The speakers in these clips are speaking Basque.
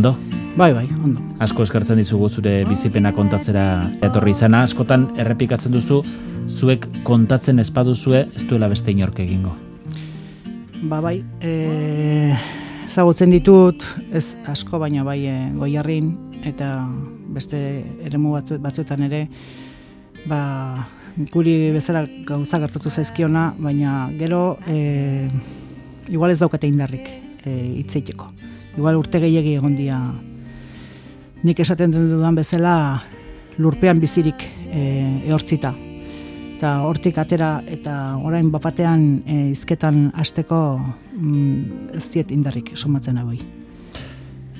ondo? Bai, bai, ondo. Asko eskertzen dizugu zure bizipena kontatzera etorri izana. Askotan errepikatzen duzu, zuek kontatzen espaduzue ez duela beste inork egingo. Ba, bai, e, zagutzen ditut, ez asko, baina bai e, goiarrin, eta beste eremu batzu, batzuetan ere, ba, guri bezala gauza gertatu zaizkiona, baina gero, e, igual ez daukate indarrik e, itzeiteko. Igual urte gehiagi egon dia nik esaten den dudan bezala lurpean bizirik e, ehortzita. Eta hortik atera eta orain bapatean e, izketan hasteko mm, ez diet indarrik somatzen hau.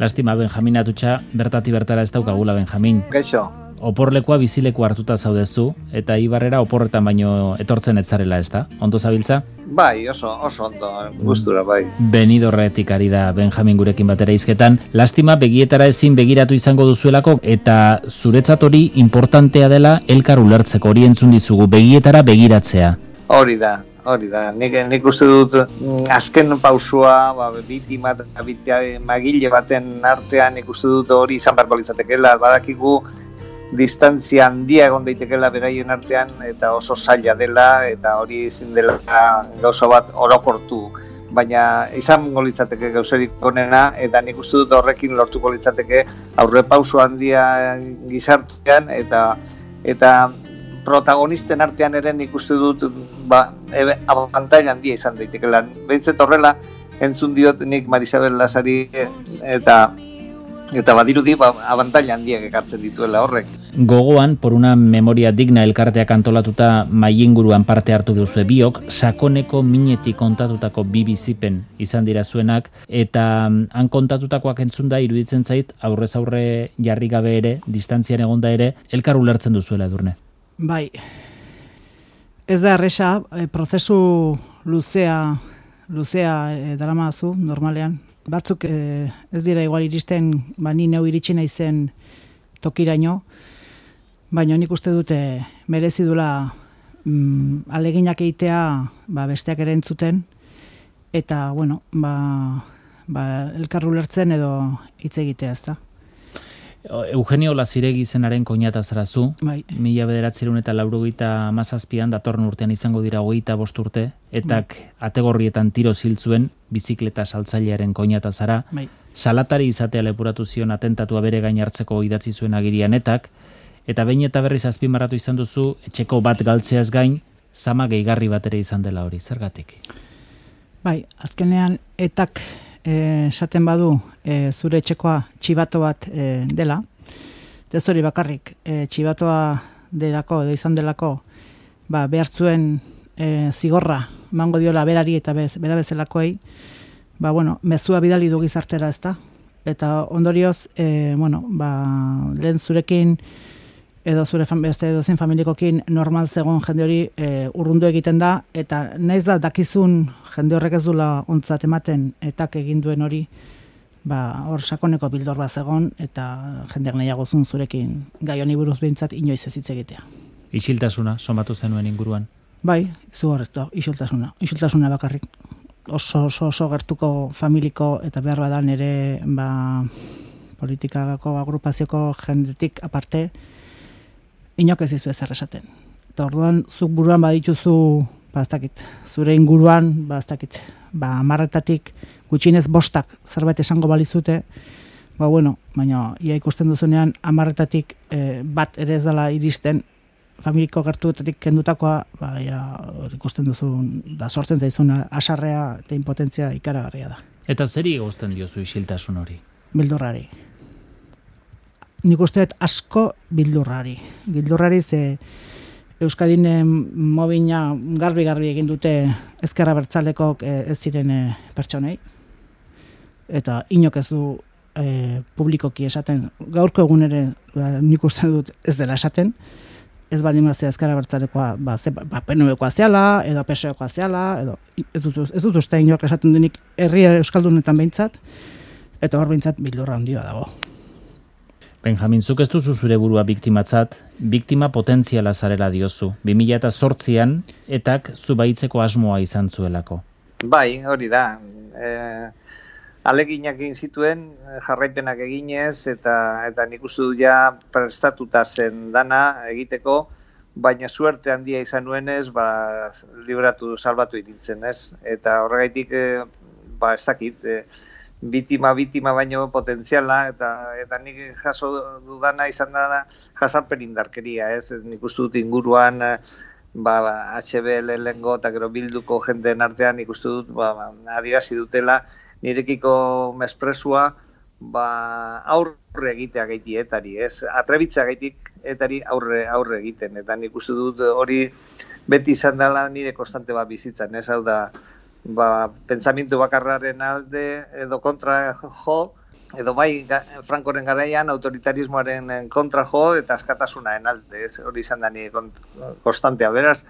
Lastima Benjamin atutxa, bertati bertara ez daukagula Benjamin. Gaixo, Oporlekoa bizileku hartuta zaudezu, eta ibarrera oporretan baino etortzen ez zarela ez da? Ondo zabiltza? bai, oso, oso ondo, gustura, bai. Benidorretik ari da Benjamin gurekin batera izketan. Lastima begietara ezin begiratu izango duzuelako eta zuretzat hori importantea dela elkar ulertzeko hori entzun dizugu begietara begiratzea. Hori da, hori da. Nik, nik uste dut mm, azken pausua, ba, bitima eta magile baten artean nik uste dut hori izan beharko litzatekeela. Badakigu distantzia handia egon daitekeela beraien artean eta oso zaila dela eta hori ezin dela gauza bat orokortu baina izango litzateke gauzerik onena eta nik uste dut horrekin lortuko litzateke aurre pauso handia gizartean eta eta protagonisten artean ere nik uste dut ba, ebe, abantaila handia izan daitekeela. Behintzet horrela entzun diot nik Marisabel Lazari eta eta badirudi ba, abantaila handiak ekartzen dituela horrek. Gogoan, por una memoria digna elkarteak antolatuta maiinguruan parte hartu duzu biok, sakoneko minetik kontatutako bi bizipen izan dira zuenak, eta mm, han kontatutakoak entzun da iruditzen zait, aurrez aurre jarri gabe ere, distantzian egonda ere, elkar ulertzen duzuela edurne. Bai, ez da erresa, e, prozesu luzea, luzea e, daramazu, normalean. Batzuk e, ez dira igual iristen, ba, ni neu iritsi naizen tokiraino, baina nik uste dute merezi dula mm, aleginak egitea ba, besteak ere entzuten, eta, bueno, ba, ba, elkarru lertzen edo hitz egitea, ez da. Eugenio Laziregi zenaren koinata zarazu, Bai. mila bederatzerun eta laurogeita mazazpian datorren urtean izango dira hogeita bost urte, etak ategorrietan tiro ziltzuen bizikleta saltzailearen koinata zara, Bai. salatari izatea lepuratu zion atentatua bere gain hartzeko idatzi zuen agirian etak, eta behin eta berriz azpimarratu izan duzu, etxeko bat galtzeaz gain, zama gehigarri bat ere izan dela hori, zergatik? Bai, azkenean etak eh, esaten badu e, zure etxekoa txibato bat e, dela, ez hori bakarrik e, txibatoa delako edo izan delako ba, behar zuen e, zigorra mango diola berari eta bez, bera bezalakoei, ba, bueno, mezua bidali du gizartera ez da. Eta ondorioz, e, bueno, ba, lehen zurekin edo zure fam, beste edo zen familikokin normal zegoen jende hori e, urrundu egiten da, eta naiz da dakizun jende horrek ez dula ontzat ematen etak egin duen hori, ba, hor sakoneko bildor bat zegoen, eta jendeak nahiago zuen zurekin gai honi buruz behintzat inoiz ez hitz egitea. Isiltasuna, somatu zenuen inguruan. Bai, izugarrizko, isiltasuna. Isiltasuna bakarrik oso, oso, oso gertuko familiko eta behar badan ere ba, politikako agrupazioko jendetik aparte inok ez dizu ezer esaten. Eta orduan, zuk buruan badituzu, ba, dakit, zure inguruan, ba, ez dakit, ba, amarretatik gutxinez bostak zerbait esango balizute, ba, bueno, baina ia ikusten duzunean amarretatik eh, bat ere ez dela iristen familiko gertuetatik kendutakoa, ba, hor ikusten duzu, da sortzen zaizuna asarrea eta impotentzia ikaragarria da. Eta zeri egozten diozu isiltasun hori? Bildurrari. Nik uste dut asko bildurrari. Bildurrari ze Euskadin eh, mobina garbi-garbi egin dute ezkerra bertzaleko ez ziren eh, pertsonei. Eta inok ez du eh, publikoki esaten, gaurko egun ere ba, nik uste dut ez dela esaten, ez baldin mazia ezkerra bertzalekoa, ba, ze, ba, PNV-koa zeala, edo PSOE-koa zeala, edo ez dut, ez dut uste inok esaten denik herri Euskaldunetan behintzat, eta hor behintzat bildurra handioa dago. Benjamin, zuk ez duzu zure burua biktimatzat, biktima potentziala zarela diozu. 2008an, etak zu baitzeko asmoa izan zuelako. Bai, hori da. E, aleginak egin zituen, jarraipenak eginez, eta eta nik uste du ja prestatuta zen dana egiteko, baina suerte handia izan nuenez, ba, libratu, salbatu itintzen, ez? Eta horregaitik, e, ba, ez dakit, e, bitima bitima baino potentziala eta eta nik jaso dudana izan da jasapen indarkeria, ez? Nik uste dut inguruan eh, ba, ba HBL lengo eta gero bilduko jendeen artean ikustu dut ba, ba adierazi dutela nirekiko mespresua ba aurre egitea gaiti etari, ez? Atrebitza gaitik etari aurre aurre egiten eta nik uste dut hori beti izan dela nire konstante bat bizitzan, ez? Hau da ba, pentsamientu bakarraren alde edo kontra jo, edo bai Frankoren garaian autoritarismoaren kontra jo eta askatasunaen alde, ez? Hori izan da ni konstantea, beraz,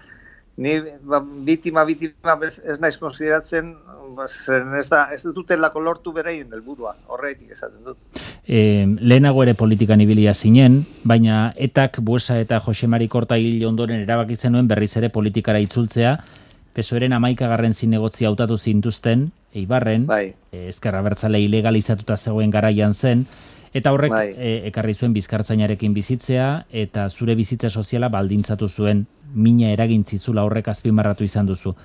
ni ba, bitima, bitima ez naiz konsideratzen ba, ez, da, ez dutelako lortu bereien helburua. Horretik esaten dut. E, lehenago ere politikan ibilia zinen, baina etak buesa eta Jose Mari Korta hil ondoren erabaki zenuen berriz ere politikara itzultzea, Pesoeren amaikagarren zinegotzi hautatu zintuzten, eibarren, bai. Eh, ezkerra bertzale ilegalizatuta zegoen garaian zen, eta horrek bai. e, ekarri zuen bizkartzainarekin bizitzea, eta zure bizitza soziala baldintzatu zuen mina eragintzizula horrek azpimarratu izan duzu.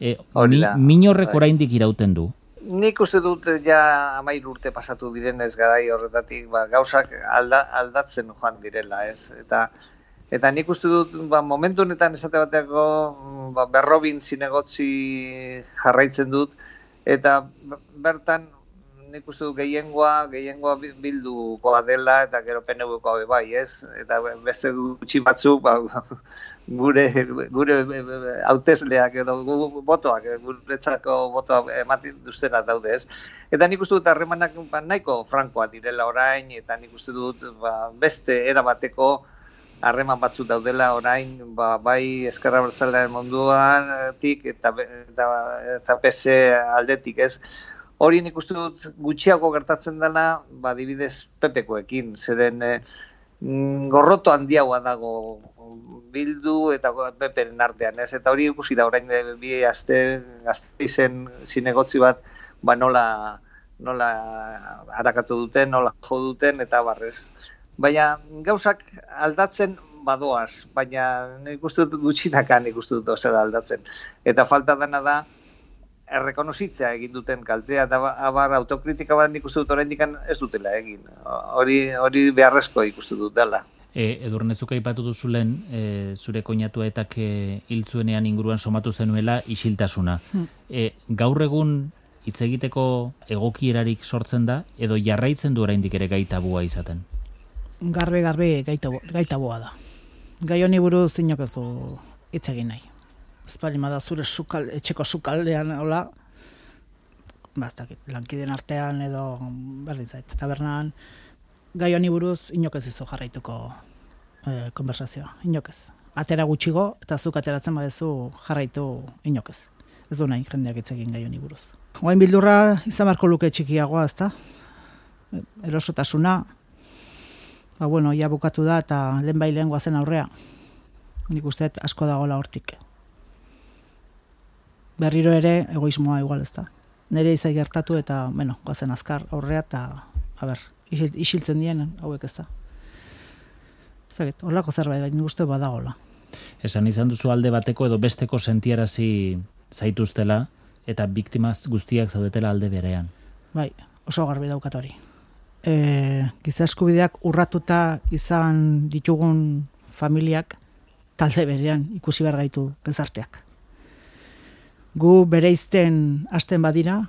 E, mi, min horrek bai. oraindik irauten du? Nik uste dut ja amair urte pasatu direnez garai horretatik, ba, gauzak alda, aldatzen joan direla, ez? Eta Eta nik uste dut, ba, momentu honetan esate bateako mm, ba, berrobin zinegotzi jarraitzen dut, eta bertan nik uste dut gehiengoa, gehiengoa bildukoa dela, eta gero penebukoa bai, ez? Eta beste gutxi batzuk, ba, gure, gure hautezleak edo botoak, guretzako botoak ematen duztena daude, ez? Eta nik uste dut harremanak ba, nahiko frankoa direla orain, eta nik uste dut ba, beste erabateko, harreman batzu daudela orain ba, bai eskerra bertzalearen munduan tik, eta, eta, eta pese aldetik ez? Hori nik uste dut gutxiago gertatzen dela ba, dibidez pepekoekin zeren eh, mm, gorroto handiagoa dago bildu eta peperen artean ez? Eta hori ikusi da orain de, bi aste gazte izen zinegotzi bat ba, nola nola harakatu duten, nola jo duten, eta barrez baina gauzak aldatzen badoaz, baina nik uste dut gutxinaka nik uste dut ozera aldatzen. Eta falta dena da, errekonozitzea egin duten kaltea, eta abar autokritika bat nik uste dut oraindik ez dutela egin. Hori, hori beharrezko ikustu dut dela. E, edurnezuka ipatu duzulen, e, zure koinatu eta hil zuenean inguruan somatu zenuela isiltasuna. Hmm. E, gaur egun hitz egiteko egokierarik sortzen da, edo jarraitzen du oraindik ere gaitabua izaten? Garbe garbe gaita gaita boa da. Gai honi buruz zinok ez du hitz egin nahi. Espalima da zure sukal, etxeko sukaldean hola. Bastak lankiden artean edo berdin zait tabernan. Gai honi buruz inok ez dizu jarraituko e, konversazioa. Inok ez. Atera gutxigo eta zuk ateratzen badezu jarraitu inok ez. Ez du nahi jendeak hitz egin gai honi buruz. Oain bildurra izan barko luke txikiagoa, ezta? Erosotasuna, ba, bueno, ja bukatu da eta lehen bai lehen guazen aurrea. Nik uste asko dagoela hortik. Berriro ere, egoismoa igual ez da. Nere izai gertatu eta, bueno, guazen azkar aurrea eta, a ber, isiltzen dien hauek ez da. Zaget, horlako zerbait, nik uste badagola. Esan izan duzu alde bateko edo besteko sentiarazi zaituztela eta biktimaz guztiak zaudetela alde berean. Bai, oso garbi daukat hori e, giza eskubideak urratuta izan ditugun familiak talde berean ikusi behar gaitu gezarteak. Gu bere izten hasten badira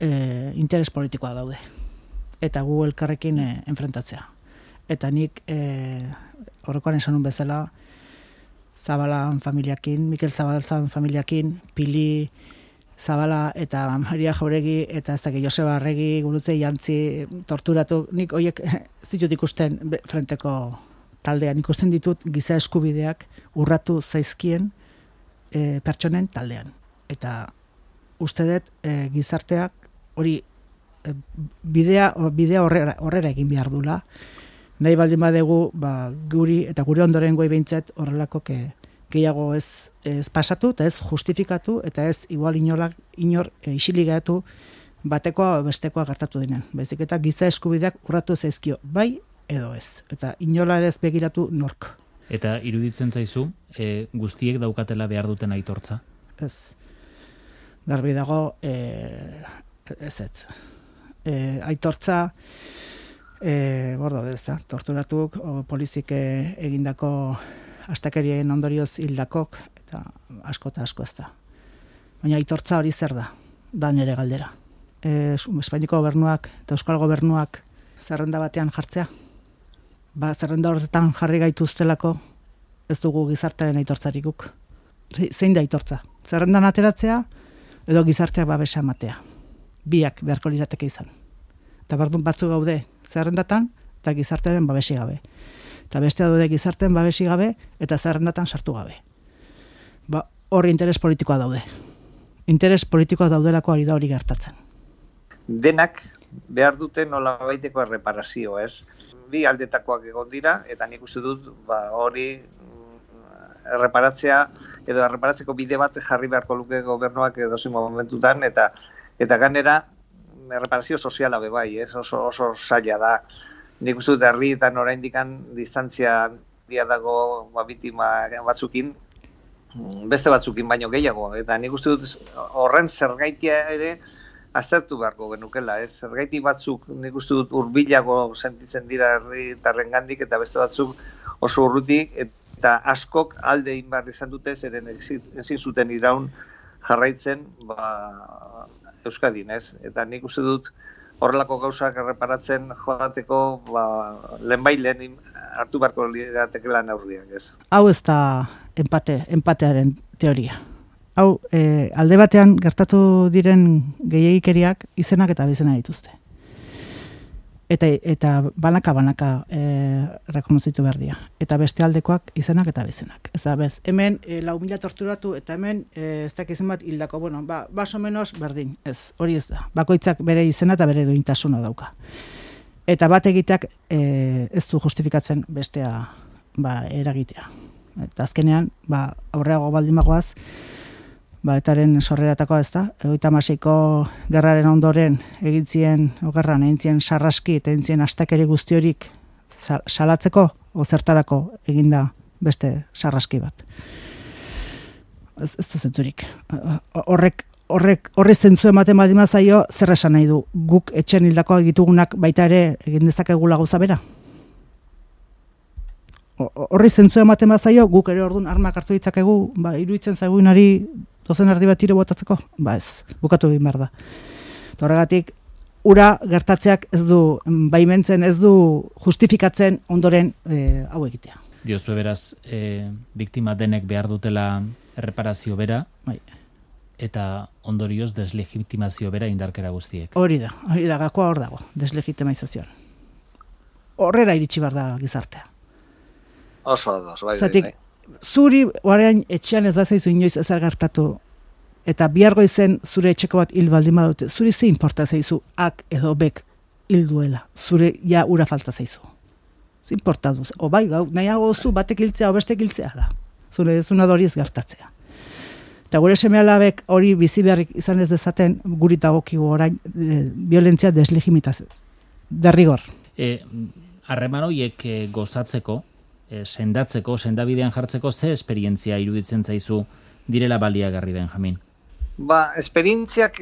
e, interes politikoa daude. Eta gu elkarrekin e, enfrentatzea. Eta nik e, horrekoan esan bezala Zabalan familiakin, Mikel Zabalzan familiakin, Pili Zabala eta Maria Joregi eta ez dakit Joseba Arregi gurutze jantzi torturatu. Nik hoiek ez ditut ikusten frenteko taldean. Ikusten ditut giza eskubideak urratu zaizkien e, pertsonen taldean. Eta uste dut e, gizarteak hori e, bidea bidea horrera, horrera egin behar dula nahi baldin badegu ba, guri eta gure ondoren goi behintzat horrelako ke, gehiago ez, ez pasatu eta ez justifikatu eta ez igual inolak, inor e, batekoa bestekoa gertatu dinen. Baizik eta giza eskubideak urratu zaizkio, bai edo ez. Eta inola ez begiratu nork. Eta iruditzen zaizu, e, guztiek daukatela behar duten aitortza? Ez. Garbi dago, e, ez ez. E, aitortza, e, bordo, ez da, torturatuk, o, polizik egindako astakerien ondorioz hildakok, eta asko eta asko ez da. Baina aitortza hori zer da, da nere galdera. E, Espainiko gobernuak eta Euskal gobernuak zerrenda batean jartzea. Ba, zerrenda horretan jarri gaituztelako ez dugu gizartearen aitortzarikuk. Zein da aitortza? Zerrendan ateratzea edo gizarteak babesa matea. Biak beharko lirateke izan. Eta bardun batzu gaude zerrendatan eta gizartearen babesi gabe. Eta bestea daude gizartean babesi gabe eta zerrendatan sartu gabe. Ba, horri interes politikoa daude interes politikoa daudelako ari da hori gertatzen. Denak behar dute nola baiteko erreparazio, ez? Bi aldetakoak egon dira, eta nik uste dut ba, hori mm, erreparatzea, edo erreparatzeko bide bat jarri beharko luke gobernuak edo momentutan, eta eta ganera erreparazio soziala be bai, ez? Oso, oso saia da. Nik uste dut herri eta oraindikan distantzia dia dago ba, bitima batzukin, beste batzukin baino gehiago eta nik uste dut horren zergaitia ere aztertu beharko genukela, ez? Zergaiti batzuk nik uste dut hurbilago sentitzen dira herritarren gandik eta beste batzuk oso urrutik eta askok alde inbar izan dute zeren ezin zuten iraun jarraitzen ba, Euskadin, ez? Eta nik uste dut horrelako gauzak erreparatzen joateko ba, lehen hartu beharko liratekela neurriak, ez? Hau ez da empate, empatearen teoria. Hau, e, alde batean gertatu diren gehiagikeriak izenak eta bizena dituzte. Eta, eta banaka banaka e, rekonozitu behar dira. Eta beste aldekoak izenak eta bizenak. Ez da, bez, hemen e, lau mila torturatu eta hemen e, ez dakizen bat hildako, bueno, ba, baso menos berdin, ez, hori ez da. Bakoitzak bere izena eta bere duintasuna dauka. Eta bat egiteak e, ez du justifikatzen bestea ba, eragitea. Eta azkenean, ba, aurreago baldin bagoaz, ba, etaren sorreratako ez da, egoita masiko gerraren ondoren egintzien, okerran, egintzien sarraski eta egintzien astakeri guztiorik salatzeko, ozertarako eginda beste sarraski bat. Ez, ez du zenturik. Horrek, horrek, horre zentzu ematen baldin zaio, zer esan nahi du, guk etxen hildakoak ditugunak baita ere egin dezakegula gauza bera? horri zentzu ematen bazaio, guk ere orduan armak hartu ditzakegu, ba, iruditzen zaiguinari dozen ardi bat ire botatzeko, ba ez, bukatu egin behar da. Horregatik, ura gertatzeak ez du, baimentzen ez du justifikatzen ondoren e, hau egitea. Diozu beraz, e, biktima denek behar dutela erreparazio bera, bai. eta ondorioz deslegitimazio bera indarkera guztiek. Hori da, hori da, gakoa hor dago, deslegitimazioan. Horrera iritsi behar da gizartea. Oso ados, bai, bai, bai. Zuri, orain etxean ez bazaizu inoiz ezer gertatu, eta bihargo izen zure etxeko bat hil baldin badute, zuri ze importa zaizu, ak edo bek hil duela, zure ja ura falta zaizu. Ze importa duz, o bai, gau, nahiago zu batek hiltzea, o bestek hiltzea da. Zure ez dori ez gertatzea. Eta gure seme alabek hori bizi beharrik izan ez dezaten, guri dagokigu orain, e, violentzia deslegimitaz, derrigor. E, harreman horiek e, gozatzeko, e, sendatzeko, sendabidean jartzeko, ze esperientzia iruditzen zaizu direla baliagarri Benjamin? Ba, esperientziak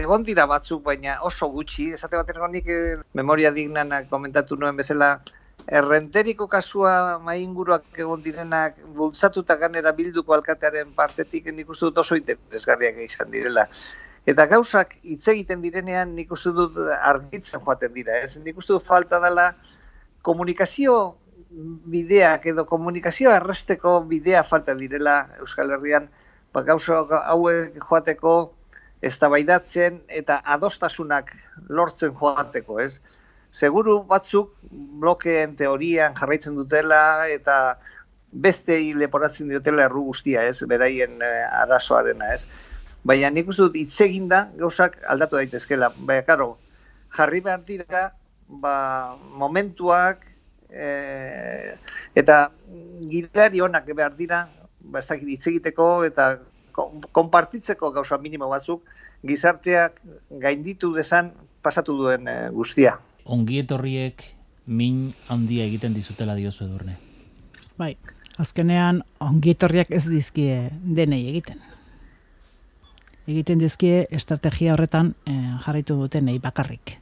egon dira batzuk, baina oso gutxi, esate bat nik eh, memoria dignanak komentatu nuen bezala, errenteriko kasua mainguruak egon direnak bultzatuta ganera bilduko alkatearen partetik nik uste dut oso interesgarriak izan direla. Eta gauzak hitz egiten direnean nik uste dut argitzen joaten dira. Ez? Nik uste dut falta dela komunikazio bideak edo komunikazioa erresteko bidea falta direla Euskal Herrian, ba, gauza hauek joateko eztabaidatzen eta adostasunak lortzen joateko, ez? Seguru batzuk blokeen teorian jarraitzen dutela eta beste leporatzen diotela erru guztia, ez? Beraien eh, arazoarena, ez? Baina nik uste dut hitz da gauzak aldatu daitezkela. Baina, karo, jarri behar dira, ba, momentuak, e, eta gidari honak behar dira, ba, ez dakit hitz egiteko eta konpartitzeko gauza minimo batzuk, gizarteak gainditu desan pasatu duen e, guztia. Ongi etorriek min handia egiten dizutela diozu edurne. Bai, azkenean ongi etorriak ez dizkie denei egiten. Egiten dizkie estrategia horretan e, jarraitu duten nahi bakarrik.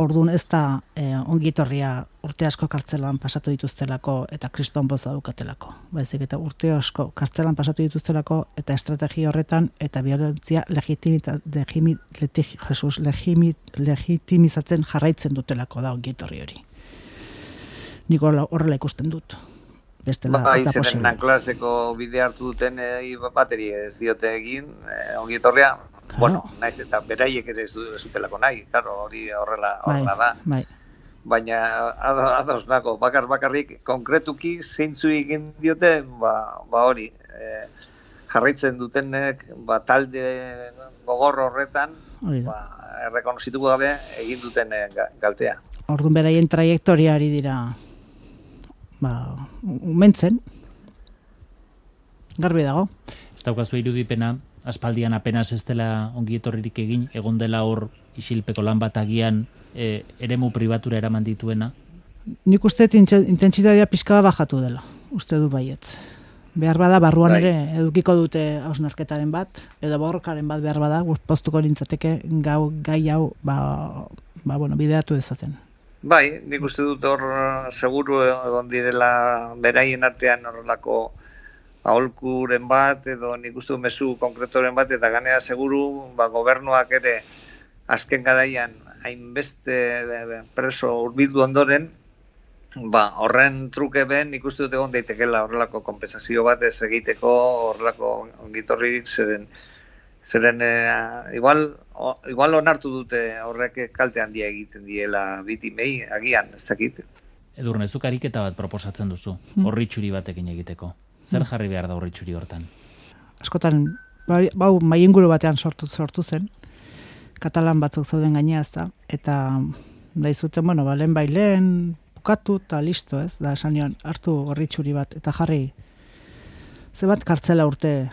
Ordun ez da e, ongitorria urte asko kartzelan pasatu dituztelako eta kriston boza dukatelako. Baizik eta urte asko kartzelan pasatu dituztelako eta estrategia horretan eta violentzia legitimita, legimi, Jesus, legimi, legitimizatzen jarraitzen dutelako da ongitorri hori. Niko horrela ikusten dut. Bestela, ba, ez da posible. klaseko bide hartu duten e, bateri ez diote egin, e, ongitorria, Bueno, naiz eta beraiek ere ez zutelako nahi, claro, hori horrela bai, horrela da. Bai. Baina ados nako, bakar bakarrik konkretuki zeintzu egin diote, ba, ba hori, e, jarraitzen dutenek, ba, talde gogor horretan, ba, errekonozituko gabe egin duten e, galtea. Orduan beraien trajektoriari dira ba, umentzen, garbi dago. Ez daukazu irudipena, aspaldian apenas ez dela ongi etorririk egin, egon dela hor isilpeko lan bat agian e, eremu pribatura eraman dituena? Nik uste intentsitatea pizka bajatu dela, uste du baietz. Behar bada, barruan bai. ere edukiko dute hausnarketaren bat, edo borrokaren bat behar bada, postuko lintzateke gau, gai hau ba, ba, bueno, bideatu dezaten. Bai, nik uste dut hor seguru egon direla beraien artean horrelako aholkuren bat edo nik uste mezu konkretoren bat eta ganea seguru ba, gobernuak ere azken garaian hainbeste preso urbildu ondoren ba, horren truke ben nik uste dut egon daitekela horrelako kompensazio bat ez egiteko horrelako ongitorrik zeren zeren e, igual, o, igual onartu dute horrek kalte handia egiten diela bitimei agian ez dakit Edurne, zuk ariketa bat proposatzen duzu, hmm. horri txuri batekin egiteko. Zer jarri behar da horritxuri hortan? Askotan, bai, bau, maienguru batean sortu, sortu zen, katalan batzuk zauden gainea ez da, eta da izuten, bueno, balen bailen, bukatu eta listo ez, da esan nion, hartu horritxuri bat, eta jarri, ze bat kartzela urte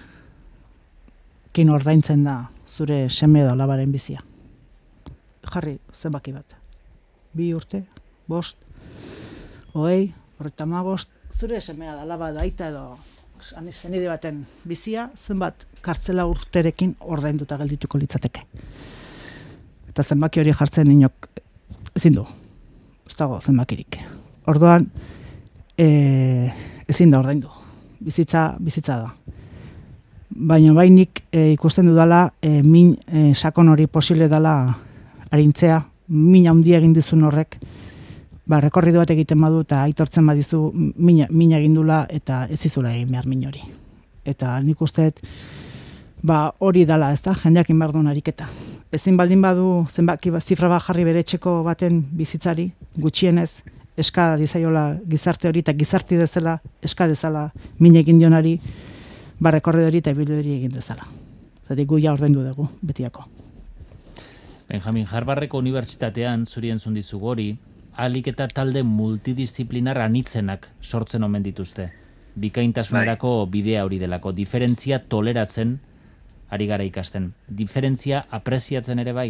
kin ordaintzen da zure seme edo labaren bizia. Jarri, zenbaki bat. Bi urte, bost, oei, horreta bost, zure semea da laba daita edo zenide baten bizia, zenbat kartzela urterekin ordainduta geldituko litzateke. Eta zenbaki hori jartzen inok ezin du. Ez dago zenbakirik. Orduan e, ezin da ordaindu. Bizitza, bizitza da. Baina bainik e, ikusten dudala e, min e, sakon hori posible dela arintzea, min handia egin dizun horrek, ba, rekorridu bat egiten badu eta aitortzen badizu mina, mina egindula eta ez izula egin behar min hori. Eta nik uste ba, hori dala, ez da, jendeak inbardun ariketa. Ezin baldin badu zenbaki ba, zifra bat jarri bere baten bizitzari, gutxienez, eska dizaiola gizarte hori eta gizarti dezela, eska dezala min egin dionari, ba, rekorridu hori eta hori egin dezala. Zati gu ja ordendu dugu, betiako. Benjamin Harbarreko Unibertsitatean zurien zundizu gori, alik eta talde multidisziplinar anitzenak sortzen omen dituzte. Bikaintasunerako bai. bidea hori delako. Diferentzia toleratzen ari gara ikasten. Diferentzia apreziatzen ere bai?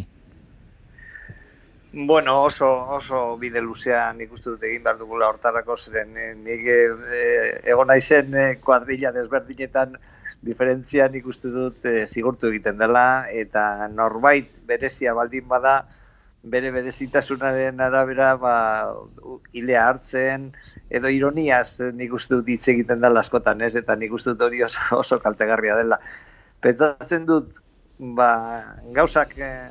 Bueno, oso, oso bide luzea nik uste dut egin behar dugula hortarako ziren. Eh, nik eh, egon naizen eh, kuadrilla desberdinetan diferentzia nik uste dut eh, zigurtu egiten dela eta norbait berezia baldin bada bere berezitasunaren arabera ba, hilea hartzen, edo ironiaz nik uste dut hitz egiten dela askotan, ez? eta nik uste dut hori oso, oso kaltegarria dela. Pentsatzen dut, ba, gauzak eh,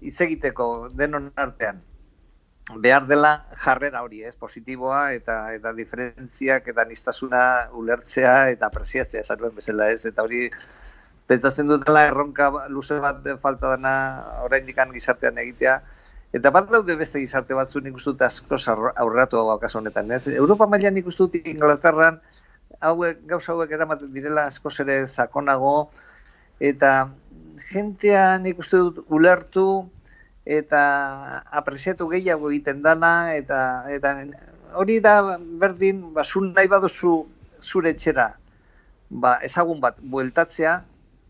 hitz egiteko denon artean, behar dela jarrera hori, ez, positiboa, eta eta diferentziak eta nistasuna ulertzea eta apresiatzea, esan bezala, ez, eta hori pentsatzen dutela erronka luze bat falta dena oraindik gizartean egitea. Eta bat daude beste gizarte batzu nik uste asko aurratu hau kasu honetan ez? Europa mailan nik uste dut Inglaterran hauek gauza hauek eramaten direla asko ere sakonago. Eta jentea nik uste dut ulertu eta apresiatu gehiago egiten dana eta eta hori da berdin basun nahi baduzu zure etxera ba, ezagun bat bueltatzea,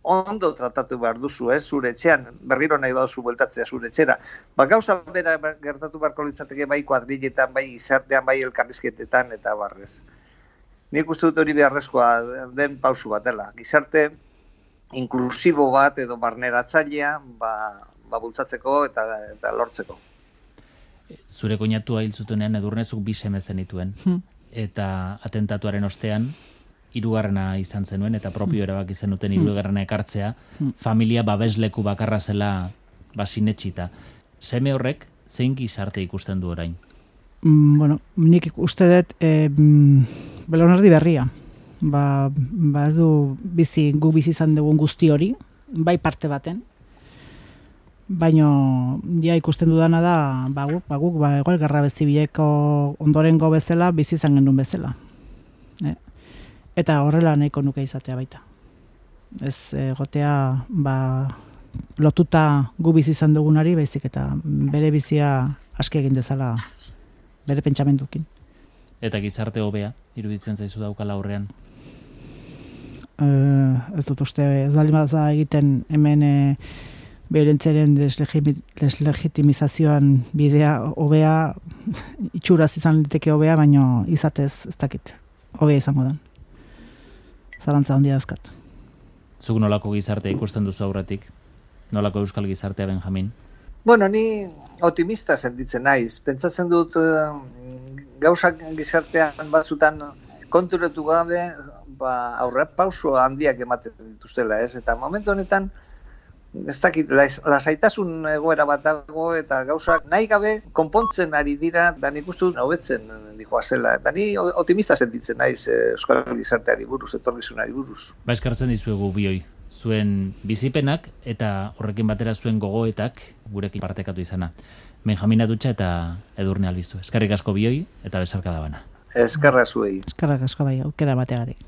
ondo tratatu behar duzu, ez, zure etxean, berriro nahi baduzu bueltatzea zure etxera. Ba, gauza bera gertatu beharko litzateke bai kuadriletan, bai izartean, bai elkarrizketetan, eta barrez. Nik uste dut hori beharrezkoa den pausu bat dela. Gizarte inklusibo bat edo barneratzailea ba, ba bultzatzeko eta, eta lortzeko. Zure koinatu hil zutenean edurnezuk bi semezen dituen. Hmm. Eta atentatuaren ostean, hirugarrena izan zenuen eta propio hmm. erabaki zenuten hmm. hirugarrena ekartzea, hmm. familia babesleku bakarra zela basinetxita. Seme horrek zein gizarte ikusten du orain? Mm, bueno, nik uste dut e, belonardi berria. Ba, ba ez du bizi, gu bizi izan dugun guzti hori, bai parte baten, baino ja ikusten dudana da ba guk ba guk ba igual gerra bezibileko ondorengo bezala bizi izan genuen bezala. Eh? Eta horrela nahiko nuke izatea baita. Ez egotea ba, lotuta gu bizi izan dugunari, baizik eta bere bizia aske egin dezala bere pentsamendukin. Eta gizarte hobea iruditzen zaizu daukala aurrean? Uh, ez dut uste, ez baldin egiten hemen e, berentzeren deslegitimizazioan bidea hobea itxuraz izan liteke hobea, baino izatez ez dakit hobea izango den zalantza handia dauzkat. Zuk nolako gizarte ikusten duzu aurretik? Nolako euskal gizartea Benjamin? Bueno, ni optimista sentitzen naiz. Pentsatzen dut uh, gauzak gizartean batzutan konturatu gabe ba, aurre pauso handiak ematen dituztela, ez? Eta momentu honetan, ez dakit, lasaitasun egoera bat dago eta gauzak nahi gabe konpontzen ari dira, da nik uste dut hobetzen dikoa zela. Eta ni optimista sentitzen naiz eh, Euskal Gizarteari buruz, etorgizunari buruz. Ba eskartzen dizuegu bioi, zuen bizipenak eta horrekin batera zuen gogoetak gurekin partekatu izana. Benjamin Adutxa eta Edurne Albizu. Eskarrik asko bioi eta bezarka da bana. Eskarra zuei. Eskarrak asko bai, aukera bategatik.